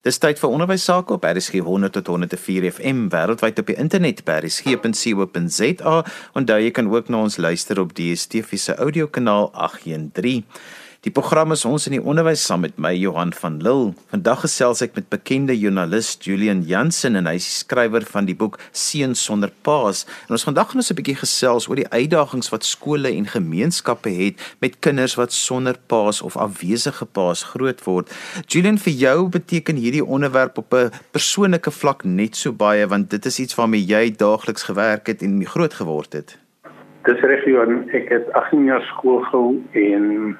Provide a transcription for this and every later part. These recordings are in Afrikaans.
Dis tyd vir onderwys sake op RSG 100 tot 104 FM wêreldwyd op die internet by rsg.co.za. Onthou jy kan ook na ons luister op DStv se audiokanaal 813. Die program is ons in die onderwys saam met my Johan van Lille. Vandag gesels ek met bekende joernalis Julian Jansen en hy is skrywer van die boek Seun sonder paas. En ons vandag gaan ons 'n bietjie gesels oor die uitdagings wat skole en gemeenskappe het met kinders wat sonder paas of afwesige paas groot word. Julian, vir jou beteken hierdie onderwerp op 'n persoonlike vlak net so baie want dit is iets waarmee jy daagliks gewerk het en groot geword het. Dis reg, Johan. Ek het 18 jaar skool gehou en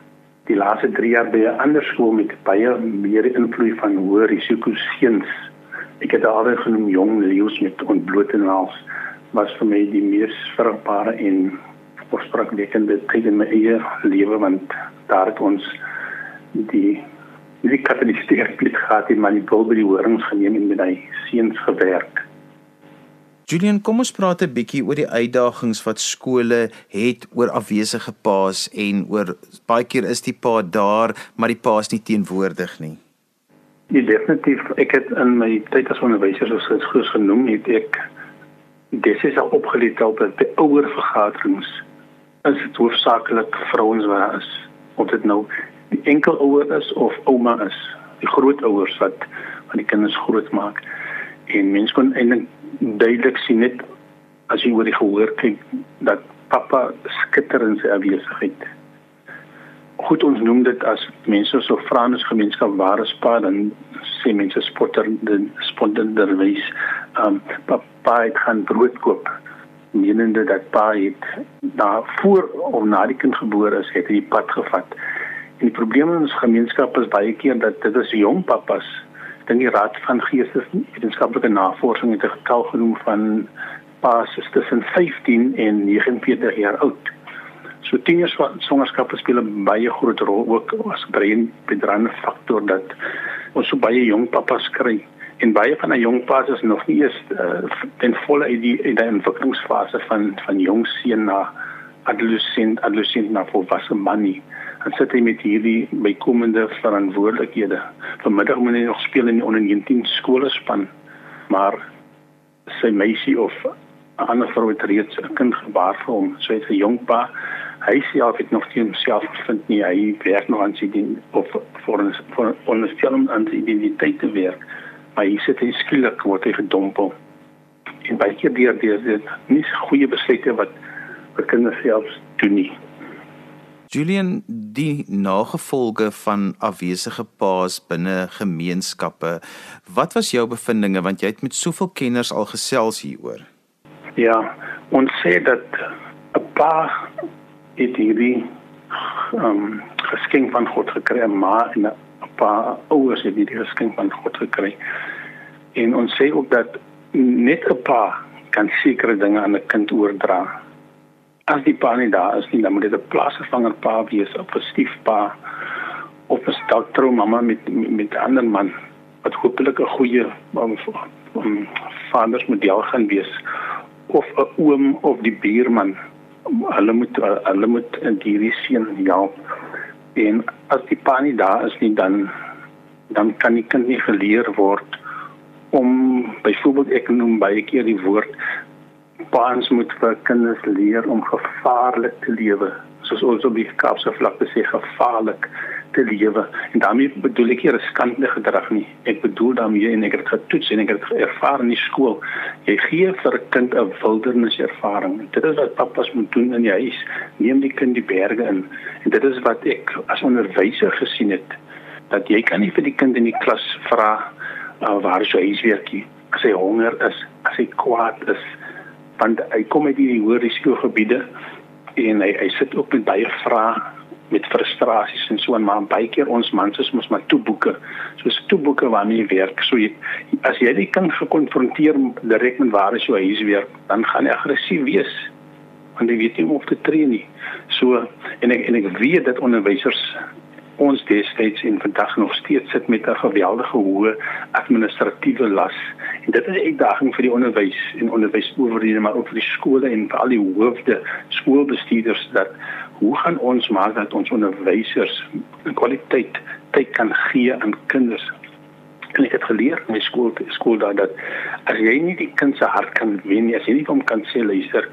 die laaste 3 jaar by 'n ander skool met baie meer invloed van hoë risiko seuns. Ek het daar genoem jong leeu's met ontblote naels was vir my die mees vrugbare en oorspronklikende tyd in my eie lewe want daar het ons die die katolistiese plek gehad in my Bybel horings geneem en met hy seuns gewerk. Julian, kom ons praat 'n bietjie oor die uitdagings wat skole het oor afwesige paas en oor baie keer is die pa daar, maar die pa is nie teenwoordig nie. Nee, definitief. Ek het in my tyd as onderwyser soos geskous genoem het ek dis is al opgeleer dat by ouer vergaderings is dit hoofsaaklik vrouens wat is of dit nou die enkel ouer is of ouma is, die grootouers wat van die kinders grootmaak. En mense kon eintlik duidelik sien net as jy oor die gehoor kyk dat pappa skitter in sy afwesigheid. Goed ons noem dit as mense so Franse gemeenskap ware spa dan sê mense spotter den spontanderwys um pappa het gaan brood koop menende dat pa het daar voor of na die kind gebore is het hy die pad gevat. En die probleem in ons gemeenskap is baie keer dat dit is jong pappas dink die Raad van Geesteswetenskaplike Navorsing het 'n getal genoem van paas tussen 15 en 49 jaar oud. So tieners van swangerskap speel 'n baie groot rol ook as brein bedraande faktor dat ons so baie jong papas kry en baie van die jong paas is nog nie eens uh, ten volle in die in die ontwikkelingsfase van van jong seun na adolescent adolescent na volwasse man nie en sit hy met hierdie bykomende verantwoordelikhede. Vanmiddag moet hy nog speel in die onder 19 skoolspan, maar sy meisie of 'n ander vrou het reeds 'n kind gebaar vir hom. So hy's 'n jong pa. Hy self het nog nie homself gevind nie. Hy werk nog aan sy ding of vir vir film aan sy identiteit te werk. Maar hy sit hy skielik word hy gedompel. En baie keer deur dit nie goeie besluite wat vir kinders self doen nie. Julian, die nagevolge van afwesige paas binne gemeenskappe. Wat was jou bevindinge want jy het met soveel kenners al gesels hieroor? Ja, ons sê dat 'n pa het hierdie um geskenk van God gekry, maar 'n pa ouers het hierdie geskenk van God gekry. En ons sê ook dat net 'n pa kan sekere dinge aan 'n kind oordra as die pa nie daar is nie, dan moet dit 'n plaasvervanger pa wees of 'n stiefpa of 'n stoutrou mamma met met 'n ander man wat hopelik 'n goeie um, um, vadersmodel gaan wees of 'n oom of die buurman. Hulle moet hulle moet in hierdie seën help. En as die pa nie daar is nie, dan dan kan die kind nie geleer word om byvoorbeeld ek noem baie keer die woord paans moet vir kinders leer om gevaarlik te lewe. Soos ons op die Kaapse vlakte sê gevaarlik te lewe. En daarmee bedoel ek nie riskante gedrag nie. Ek bedoel daarmee en ek het getoets en ek het ervaar in die skool jy gee vir 'n kind 'n wildernis ervaring dit is wat pappas moet doen in die huis. Neem die kind die berge in. En dit is wat ek as onderwyser gesien het dat jy kan nie vir die kind in die klas vra uh, waar is jou huiswerkie? As hy honger is as hy kwaad is want hy kom uit hierdie hoë risiko gebiede en hy hy sit ook met baie vrae met frustrasies en so en maar baie keer ons mans is mos maar toeboeke. Soos toeboeke waarmee jy werk. So jy, as jy die kind gekonfronteer direk met waar is jou huiswerk dan gaan hy aggressief wees want hy weet nie hoe om te tree nie. So en ek en ek weet dat onderwysers ons destyds en vandag nog steeds sit met 'n geweldige hoë administratiewe las. En dit is 'n uitdaging vir die onderwys en onderwysowerhede maar ook vir die skole en vir al die hoofde skoolbestuurders dat hoe gaan ons maak dat ons onderwysers kwaliteit tyd kan gee aan kinders? En ek het geleer in my skool skool daar dat as jy nie die kind se hart kan wen nie, as jy nie hom kan sê luister,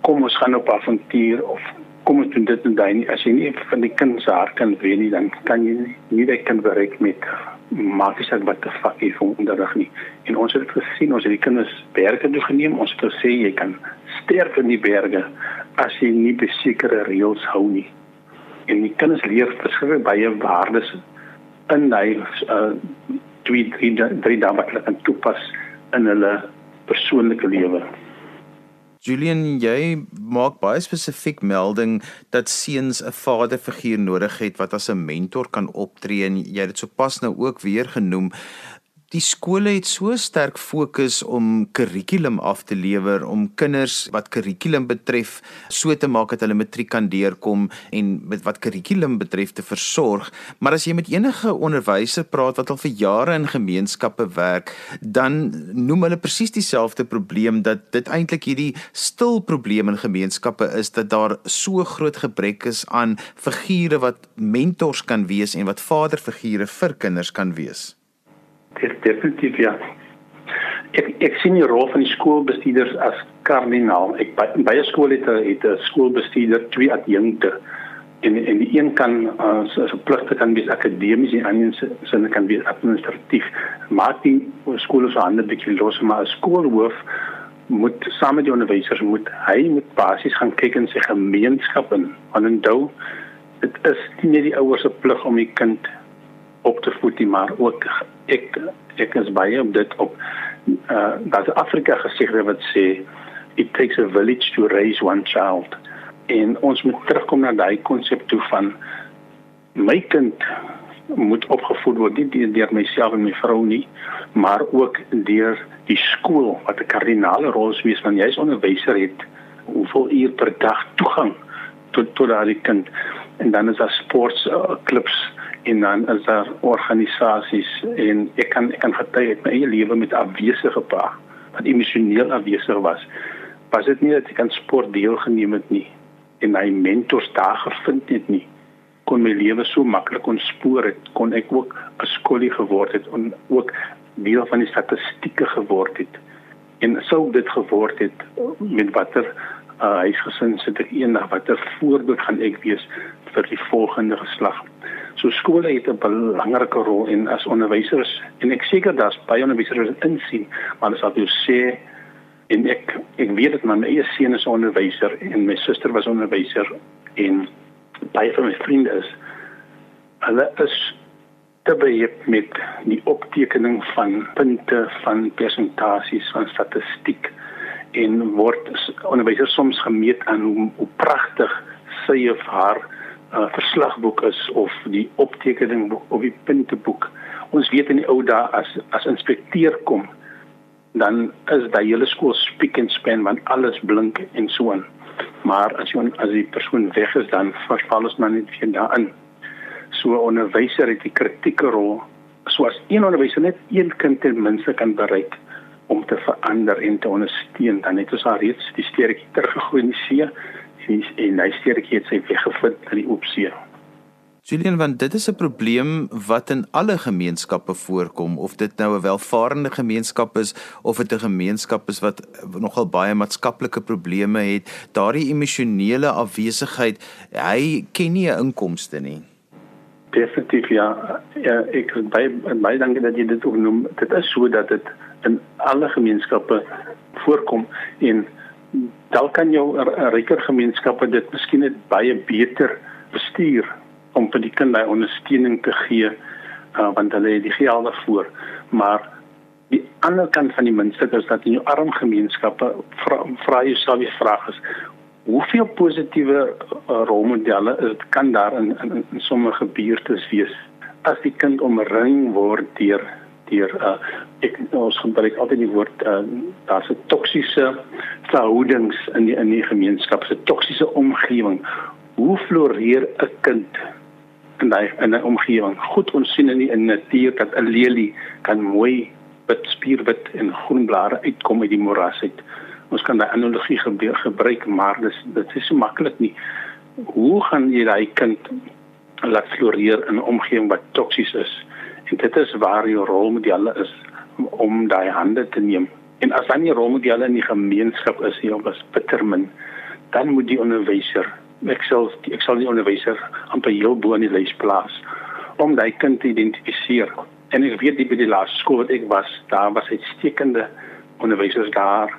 kom ons gaan op avontuur of kom ons doen dit en daai nie, as jy nie van die kind se hart kan wen nie, dan kan jy nie, nie dit kan bereik met maak nie saak wat die fuck jy voel onderrig nie. En ons het dit gesien, ons het die kinders berge toe geneem, ons het gesê jy kan sterf in die berge as jy nie besekerde reëls hou nie. En die kinders leer verskeie baie waardes in hy uh twee drie drie dae wat hulle kan toepas in hulle persoonlike lewe. Julian, jy maak baie spesifiek melding dat seuns 'n vaderfiguur nodig het wat as 'n mentor kan optree en jy het dit sopas nou ook weer genoem die skole het so sterk fokus om kurrikulum af te lewer om kinders wat kurrikulum betref so te maak dat hulle matriek kan deurkom en met wat kurrikulum betref te versorg. Maar as jy met enige onderwyser praat wat al vir jare in gemeenskappe werk dan noem hulle presies dieselfde probleem dat dit eintlik hierdie stil probleem in gemeenskappe is dat daar so groot gebrek is aan figure wat mentors kan wees en wat vaderfigure vir kinders kan wees definitief ja. Ek ek sien die rol van die skoolbestuurders as kardinaal. Ek by baie skole het 'n het 'n skoolbestuurder twee adjunkte en en die een kan as uh, 'n pligte kan wees akademies en ander sinne kan wees administratief. Maak die skole se hande bietjie los maar 'n skoolhoof moet saam met die onderwysers moet hy moet basies gaan kyk in sy gemeenskap en onthou dit is nie net die ouers se plig om die kind op te voed nie maar ook ek ek is baie op dit op uh dat Afrika gesegde wat sê it takes a village to raise one child. En ons moet terugkom na daai konsep toe van my kind moet opgevoed word nie deur myself en my vrou nie maar ook deur die skool wat 'n kardinale rol speel want jy's onderwyser het hoeveel uur per dag toegang tot tot daai kind. En dan is daar sports uh, klubs en dan is daar organisasies en ek kan ek kan getuig uit my eie lewe met afwesige pa wat emosioneel afwesig was. Was dit nie dat ek aan sport deelgeneem het nie en my mentors daar gevind het nie kon my lewe so maklik ontspoor het kon ek ook 'n skoolie geword het en ook deel van die statistieke geword het. En sou dit geword het met watter uh, huisgesin sit ek eendag watter voorbeeld gaan ek wees vir die volgende geslag So skole het 'n belangrike rol en as onderwysers en ek seker daar's baie onderwysers wat insien, maar as jy sê en ek ek weet dit my eie seun is 'n onderwyser en my suster was onderwyser en baie van my vriende is hulle is te baie met die optekening van punte van persentasies van statistiek en word onderwysers soms gemeet aan hoe, hoe pragtig sy of haar uh, verslagboek is of die optekening of die punteboek. Ons weet in die ou dae as as inspekteur kom, dan is daai hele skool spiek en span want alles blink en so aan. Maar as jy as die persoon weg is dan verval ons maar net weer daarin. So onderwyser het 'n kritieke rol. So as een onderwyser net een kind ten minste kan bereik om te verander en te ondersteun, dan het ons al reeds die sterretjie teruggegooi in die see en hy sterkie het sy weggevind na die oopsee. Julian, want dit is 'n probleem wat in alle gemeenskappe voorkom of dit nou 'n welvarende gemeenskap is of dit 'n gemeenskap is wat nogal baie maatskaplike probleme het, daardie emosionele afwesigheid, hy ken nie 'n inkomste nie. Definitief ja. Ja, ek baie baie dankie dat jy dit ook noem. Dit is so dat dit in alle gemeenskappe voorkom en dalk kan jou ryker gemeenskappe dit miskien net baie beter bestuur om vir die kinders ondersteuning te gee uh, want hulle het die geld daarvoor maar die ander kant van die muntstuk is dat in jou arm gemeenskappe vra, vra jouself die vraag is hoeveel positiewe uh, rolmodelle is kan daar in, in, in sommige buurte wees as die kind omring word deur deur uh, ek ons gebruik altyd die woord uh, daar's 'n toksiese verhoudings in die in die gemeenskap, 'n toksiese omgewing. Hoe floreer 'n kind in daai in 'n omgewing? Goed ons sien in die in natuur dat 'n lelie kan mooi wit spierwit en groen blare uitkom uit die moras uit. Ons kan daai analogie gebruik, maar dis dit is so maklik nie. Hoe gaan jy daai kind laat floreer in 'n omgewing wat toksies is? En dit is waar jou rolmodelle is om daai hande te neem. En as dan nie rolmodelle in die gemeenskap is nie, of as bittermin, dan moet die onderwyser, ek sal ek sal die onderwyser amper heel bo in die lys plaas om daai kind te identifiseer. En ek weet die by die laaste skool wat ek was, daar was uitstekende onderwysers daar,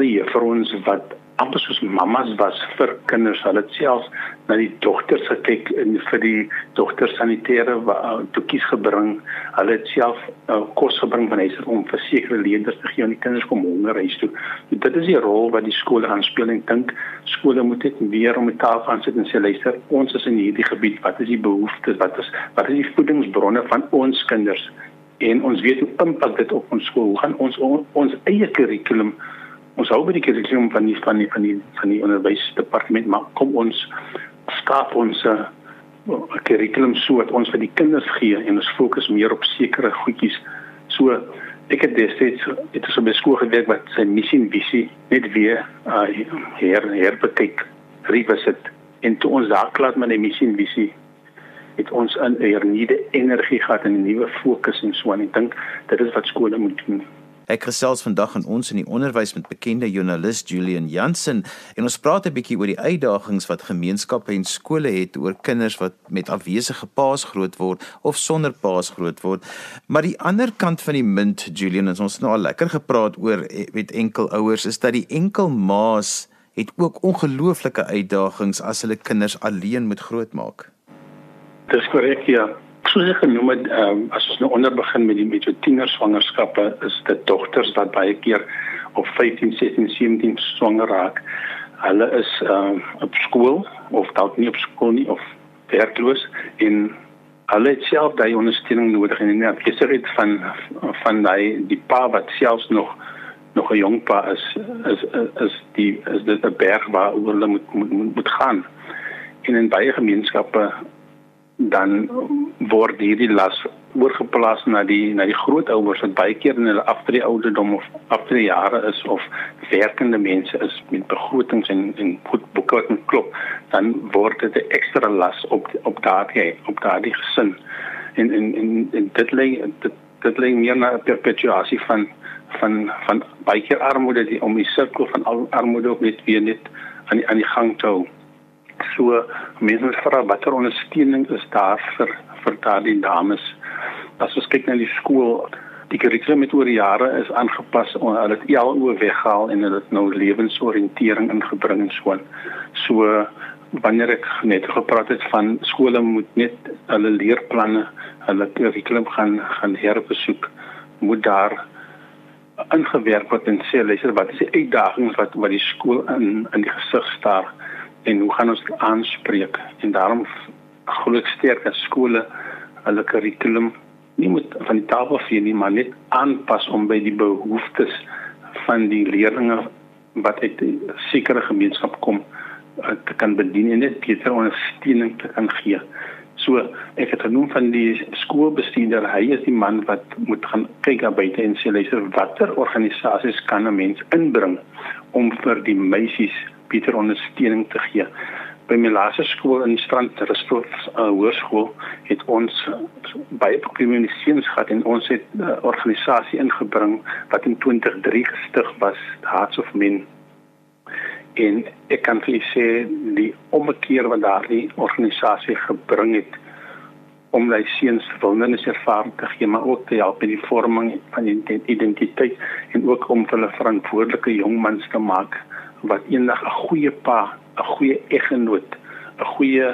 hier vir ons wat amper soos mammas was vir kinders. Hulle het self na die dogters gekyk en vir die dogters sanitêre uh, toekies gebring. Hulle het self uh, kos gebring van huis om vir sekere leerders te gee aan die kinders kom honger huis toe. So, dit is die rol wat die skole gaan speel en dink skole moet dit weer om die tafel gaan sit en sê luister, ons is in hierdie gebied, wat is die behoeftes, wat is wat is die voedingsbronne van ons kinders? En ons weet hoe impak dit op ons skool gaan ons ons, ons eie kurrikulum ons hou by die kurrikulum van die van die van die van die onderwysdepartement maar kom ons skaap ons 'n uh, kurrikulum so dat ons vir die kinders gee en ons fokus meer op sekere goedjies. So ek het destyds dit is op 'n skool gewerk wat sy missie en visie net weer uh, her herbekyk revisit. En toe ons daar klaar met die missie en visie het ons 'n hernieude energie gehad en 'n nuwe fokus en so en ek dink dit is wat skole moet doen Ek gesels vandag aan ons in die onderwys met bekende joernalis Julian Jansen en ons praat 'n bietjie oor die uitdagings wat gemeenskappe en skole het oor kinders wat met afwesige paas groot word of sonder paas groot word. Maar die ander kant van die munt Julian en ons nou al lekker gepraat oor eh, met enkel ouers is dat die enkel maas het ook ongelooflike uitdagings as hulle kinders alleen moet grootmaak. Dis korrek ja soos ek genoem het, um, as ons nou onder begin met die met die tiener swangerskappe, is dit dogters wat baie keer op 15, 16, 17 swanger raak. Hulle is um, op skool of dalk nie op skool nie of werkloos en hulle het self daai ondersteuning nodig en nie afgesig van van daai die pa wat selfs nog nog 'n jong pa is is is die is dit 'n berg waar hulle moet moet moet gaan. En in baie gemeenskappe dan word hierdie las oorgeplaas na die na die grootouers wat baie keer in hulle aftree ouderdom of aftree jare is of werkende mense is met begrotings en en boeke wat klop dan word dit 'n ekstra las op op daardie op daardie gesin. En en en, en dit lê dit, dit lê meer na perpetuasie van van van baie keer armoede die om die sirkel van al armoede op net weer net aan die aan die gang te hou So mense vra watter ondersteuning is daar vir vir daardie dames. As ons kyk na die skool, die kurrikulum het oor jare is aangepas. Hulle het ELO weggehaal en hulle het nou lewensoriëntering ingebring en so. So wanneer ek net gepraat het van skole moet net hulle leerplanne, hulle kurrikulum gaan gaan herbesoek, moet daar ingewerk word en sê luister wat is die uitdagings wat wat die skool in in die gesig staar en hoe gaan ons dit aanspreek en daarom glo ek sterk dat skole hulle kurrikulum nie moet van die tafel vee nie maar net aanpas om by die behoeftes van die leerders wat uit 'n sekere gemeenskap kom eh, te kan bedien en net beter ondersteuning te kan gee. So ek het genoem van die skoolbestuurder, hy is die man wat moet gaan kyk na buite en sê luister watter organisasies kan 'n mens inbring om vir die meisies beter ondersteuning te gee. By my laaste skool in Strand Rusthof uh, Hoërskool het ons uh, baie kommunikasie gehad en ons het 'n uh, organisasie ingebring wat in 2003 gestig was, Hearts of Men. En ek kan vir sê die omkeer wat daardie organisasie gebring het om daai seuns wildernis ervaring te gee maar ook te help in die vorming van identiteit en ook om hulle verantwoordelike jong mans te maak wat eendag 'n goeie pa, 'n goeie eggenoot, 'n goeie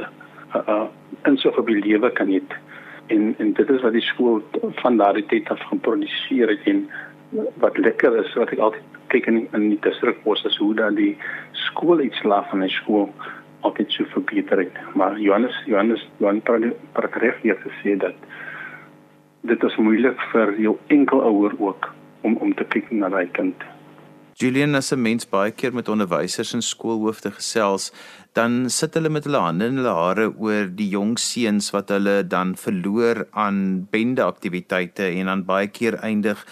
uh, uh insig op die lewe kan hê. En en dit is wat die skool van daardie tyd af geproduseer het en wat lekker is wat ek altyd kyk in in die distrikbos is hoe dan die skool iets laat van die skool altyd so verbeter het. Maar Johannes Johannes Johan paragraaf hier gesê dat dit is moeilik vir jou enkel ouer ook om om te kyk na daai kind. Julian as 'n mens baie keer met onderwysers en skoolhoofde gesels, dan sit hulle met hulle hande in hulle hare oor die jong seuns wat hulle dan verloor aan bende aktiwiteite en dan baie keer eindig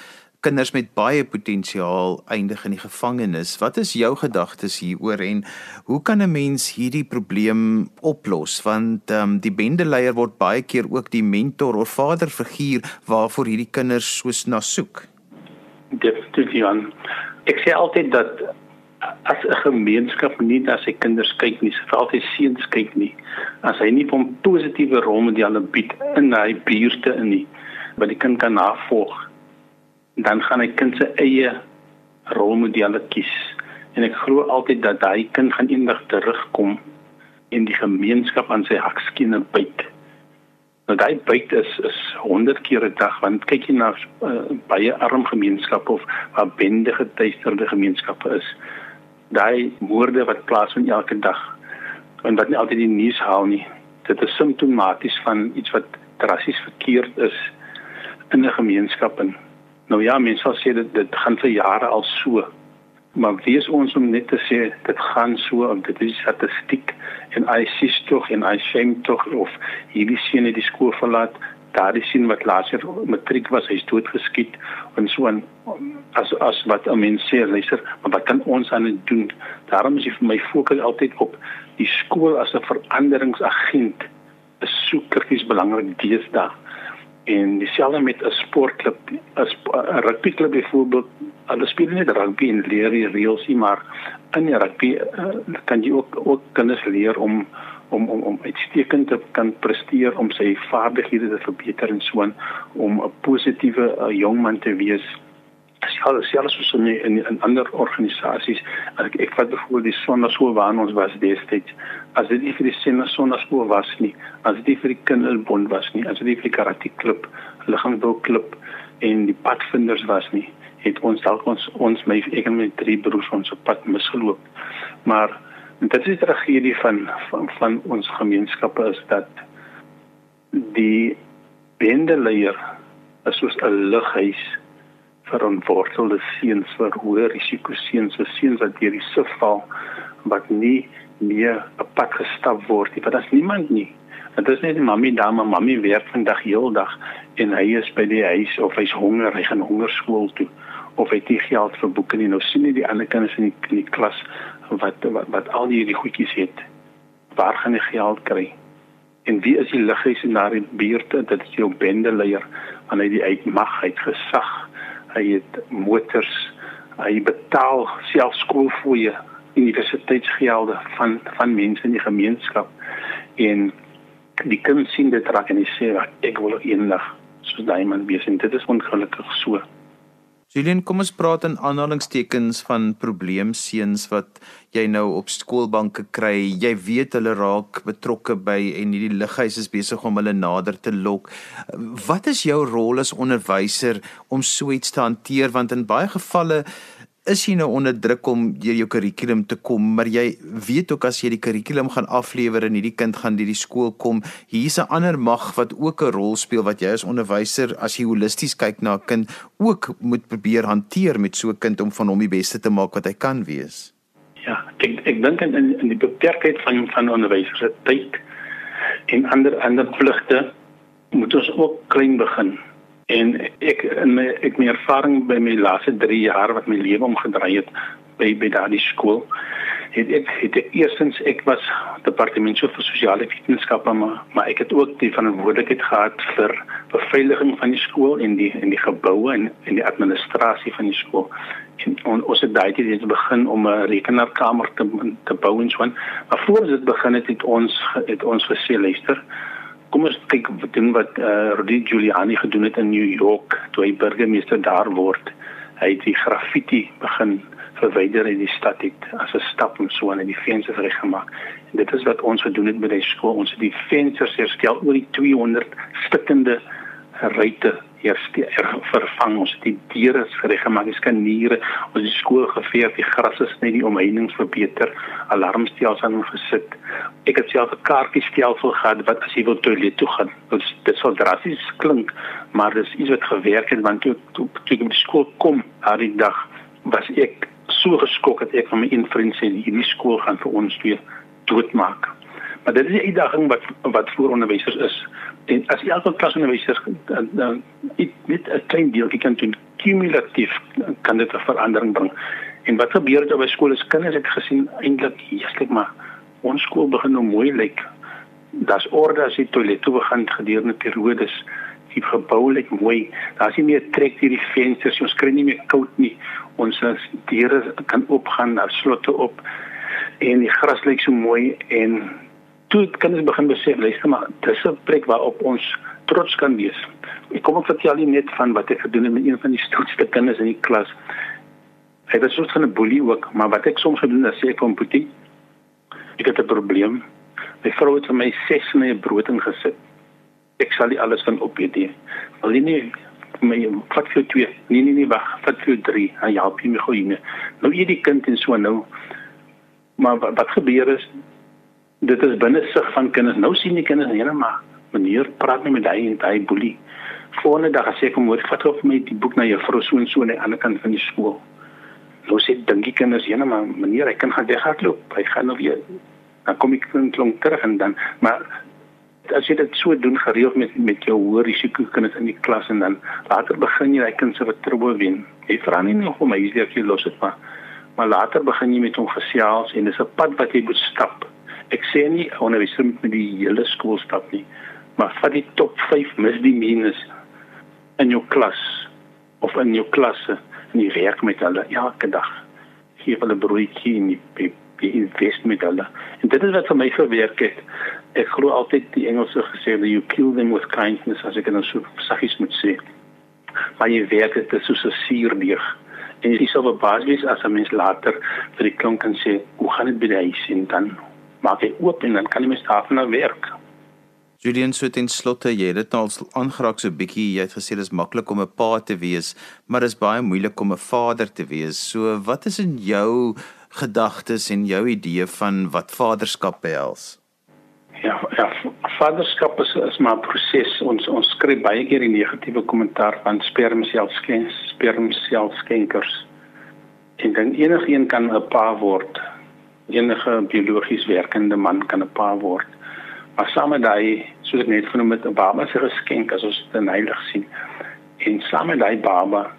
kinders met baie potensiaal eindig in die gevangenis. Wat is jou gedagtes hieroor en hoe kan 'n mens hierdie probleem oplos? Want ehm um, die bendeleier word baie keer ook die mentor of vaderfiguur waarvoor hierdie kinders soos na soek. Definitief Jan. Ek sê altyd dat as 'n gemeenskap nie na sy kinders kyk nie, veral sy seuns kyk nie, as hy nie van positiewe rolmodelle bied in hy buurte in nie, wat die kind kan navolg, dan gaan hy kind se eie rolmodelle kies. En ek glo altyd dat daai kind gaan eendag terugkom en die gemeenskap aan sy hakskiene byt. Nou daai byt is is 100 keer 'n dag want kyk jy na uh, baie arm gemeenskappe of waar bende getuisterde gemeenskappe is daai moorde wat plaasvind elke dag en wat nie altyd die nuus haal nie. Dit is simptomaties van iets wat drassies verkeerd is in 'n gemeenskap en nou ja, mense sal sê dit dit gaan vir jare al so. Maar wie is ons om net te sê dit gaan so of dit is statistiek en hy sê tog en hy shame tog of hierdie seun het die skool verlaat daardie sien wat laas jaar matriek was, hy's doodgeskiet en so en as as wat 'n mens sê, luister, maar wat kan ons aan doen? Daarom is vir my fokus altyd op die skool as 'n veranderingsagent. is so krities belangrik deesdae. En dieselfde met 'n sportklub, 'n rugbyklub byvoorbeeld, hulle speel nie rugby en leer die reëls nie, maar in die rugby uh, kan jy ook ook kinders leer om om om om uitstekend te kan presteer om sy vaardighede te verbeter en so aan om 'n positiewe uh, jong man te wees. Selfs selfs soos in, in in ander organisasies, ek ek vat byvoorbeeld die sonnaskool waar ons was destyds. As dit nie vir die sonnaskool was nie, as dit nie vir die kinderbond was nie, as dit nie vir die karate klub, liggaamsbouklub en die padvinders was nie, het ons dalk ons ons my ek en my drie broers ons op pad misgeloop. Maar dit is die tragedie van van van ons gemeenskappe is dat die bendeleier is soos 'n lughuis vir ontwortelde seuns vir hoë risiko seuns, so seuns wat deur die sif val wat nie meer op pad gestap word nie. Want daar's niemand nie. Dit is net die mammy daar, maar mammy werk vandag heeldag en hy is by die huis of hy's honger, hy gaan hongerskool toe of hy het geld vir boeke nie. Nou sien jy die ander kinders in die, in die klas wat wat, wat al hierdie goedjies het. Waar gaan hy geld kry? En wie is die liggies in daardie buurte? Dit is jou bendeleier want hy die uit mag, hy het gesag, hy het motors, hy betaal self skoolfooie, universiteitsgelde van van mense in die gemeenskap en die kind sien dit raak en hy sê ek wil eendag soos daai man wees en dit is ongelukkig so. Julian, kom ons praat in aanhalingstekens van probleemseuns wat jy nou op skoolbanke kry. Jy weet hulle raak betrokke by en hierdie lighuis is besig om hulle nader te lok. Wat is jou rol as onderwyser om so iets te hanteer want in baie gevalle is jy nou onder druk om deur jou kurrikulum te kom, maar jy weet ook as jy die kurrikulum gaan aflewer en hierdie kind gaan deur die skool kom, hier's 'n ander mag wat ook 'n rol speel wat jy as onderwyser as jy holisties kyk na 'n kind ook moet probeer hanteer met so 'n kind om van hom die beste te maak wat hy kan wees. Ja, ek ek dink in in die beperkheid van van onderwysers se tyd en ander ander pligte moet ons ook klein begin En ek in my ek my ervaring by my laaste 3 jaar wat my lewe omgedraai het by by daardie skool het ek het ek eerstens ek was departement vir sosiale wetenskappe maar maar ek het ook die verantwoordelikheid gehad vir beveiliging van die skool en die en die geboue en en die administrasie van die skool. En on, ons het daai dit begin om 'n rekenaarkamer te te bou en so aan. Maar voor dit begin het, het ons het ons gesê luister kom ons kyk doen wat eh uh, Giuliani gedoen het in New York toe hy burgemeester daar word. Hy het die graffiti begin verwyder in die stad het as 'n stap om so aan die vensters reggemaak. En dit is wat ons gedoen het by die skool. Ons het die vensters herstel oor die 200 stikkende ruitte herstel vervang. Ons die diere gereggemaak die skaniere. Ons die skool geveer die gras is net die omheinings verbeter alarmstelsels aan gesit. Ek het self 'n kaartjiestelsel gehad wat as jy wil toilet toe gaan. Dit dit sou drasties klink maar dis iets wat gewerk het want toe toe, toe ek by skool kom daardie dag was ek so geskok dat ek van my een vriend sê hierdie skool gaan vir ons twee doodmaak. Maar dit is 'n uitdaging wat wat voor onderwysers is En as jy elke klas onderwyser dan net 'n klein deeltjie kan doen, kumulatief kan dit 'n verandering bring. En wat gebeur het op by skole? Kinders het gesien eintlik, Jesus, maar ons skool begin nou mooi lyk. Daar's orde as die toilet toe begin gedurende periodes die gebou lyk mooi daar's nie meer trek deur die vensters ons kry nie meer koud nie ons deure kan oopgaan daar slotte op en die gras lyk so mooi en toe kan ons begin besef luister maar dis 'n plek waarop ons trots kan wees ek kom ook vertel jy net van wat ek gedoen het met een van die stoutste kinders in die klas hy was soos 'n boelie ook maar wat ek soms gedoen het sê ek kom putie ek het 'n probleem My vrou het vir my 6 my brood ingesit. Ek sal nie alles van opeet nie. Wil jy nie my vat vir 2? Nee nee nee, wag, vat vir 3. Hy help jy my gou nie. Nou jy die kind en so nou. Maar wat, wat gebeur is dit is binne sig van kinders. Nou sien die kinders net maar meneer praat nie met hy en hy boelie. Volgende dag as ek hom hoor, vat op my die boek na juffrou so en so aan die ander kant van die skool. Nou sê dink die kinders, "Ja, maar meneer, hy kan gaan weghardloop. Hy gaan nou weer dan kom ek net klomp terug en dan maar as jy dit so doen gereeld met met jou hoë risiko kinders in die klas en dan later begin jy daai kind se vertroue wen. Jy vra nie nog om hy is jy los dit maar maar later begin jy met hom gesels en dis 'n pad wat jy moet stap. Ek sê nie onderwyser moet met die hele skool stap nie, maar vat die top 5 misdemeanors in jou klas of in jou klasse en jy werk met hulle elke dag. Gee hulle broodjie en die die invest met hulle. En dit is wat vir my gewerk het. Ek glo altyd die Engelse gesê that you kill them with kindness as ek dan so saggies moet sê. Maar jy werk dit soos 'n suurdeeg. En jy sal verbaas wees as 'n mens later vir die klomp kan sê, "Hoe gaan dit by die huis?" en dan maak jy oop en dan kan jy mens daarvan werk. Julian so ten slotte jy het dit al aangeraak so bietjie jy het gesê dis maklik om 'n pa te wees maar dis baie moeilik om 'n vader te wees so wat is in jou gedagtes en jou idee van wat vaderskap behels? Ja, ja, vaderskap is, is maar 'n proses. Ons ons skryf baie keer die negatiewe kommentaar van spermselfskenkers, spermselfskenkers. En dan enigiemand kan 'n pa word. Enige biologies werkende man kan 'n pa word. Maar saam met daai, soos ek net genoem het, 'n baba se geskenk as ons dit heilig sien. En saam met daai baba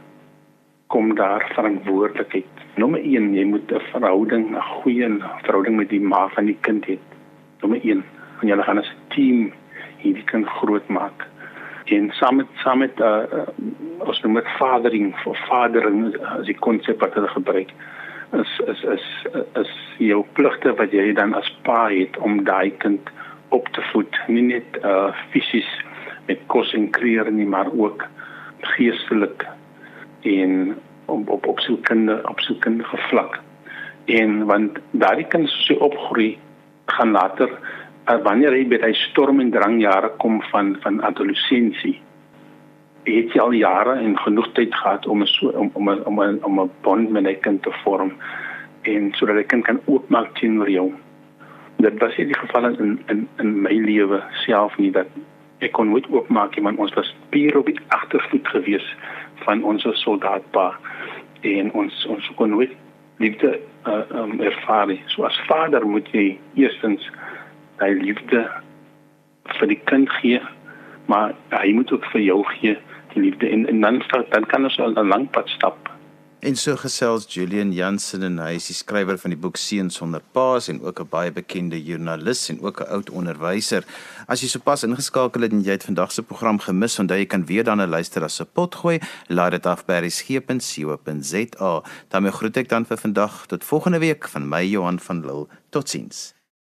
kom daar verantwoordelikheid. Nommer 1, jy moet 'n verhouding, 'n goeie verhouding met die ma van die kind hê. Nommer 1, en julle gaan as 'n team hierdie kind grootmaak. En saam met saam met uh, uh ons noem dit fathering vir fadering as die konsep wat hulle gebruik is is is is jou pligte wat jy dan as pa het om daai kind op te voed, nie net uh fisies met kos en klere nie, maar ook geestelik en op op op sielkunde op sielkundige vlak. En want daardie kinders so opgroei gaan later uh, wanneer hy by hy storm en drang jare kom van van adolessensie het jy al jare en genoeg tyd gehad om so om om om om 'n bond met 'n kind te vorm en sodat hy kind kan oopmaak teenoor jou. Dit was nie die geval in in in my lewe self nie dat ek kon nooit oopmaak nie want ons was puur op die agtervoet gewees van ons soldaatpa en ons ons kon nooit liefde uh, um, ervaar. So as vader moet jy eerstens hy liefde vir die kind gee, maar hy moet ook vir jou gee liefde en en dan dan kan ons al 'n lang pad stap. En so gesels Julian Jansen en hy is die skrywer van die boek Seuns sonder paas en ook 'n baie bekende joernalis en ook 'n oud onderwyser. As jy sopas ingeskakel het en jy het vandag se program gemis, onthou jy kan weer dan 'n luister as se pot gooi. Laat dit af by resgep.co.za. daarmee groet ek dan vir vandag tot volgende week van my Johan van Lille. Totsiens.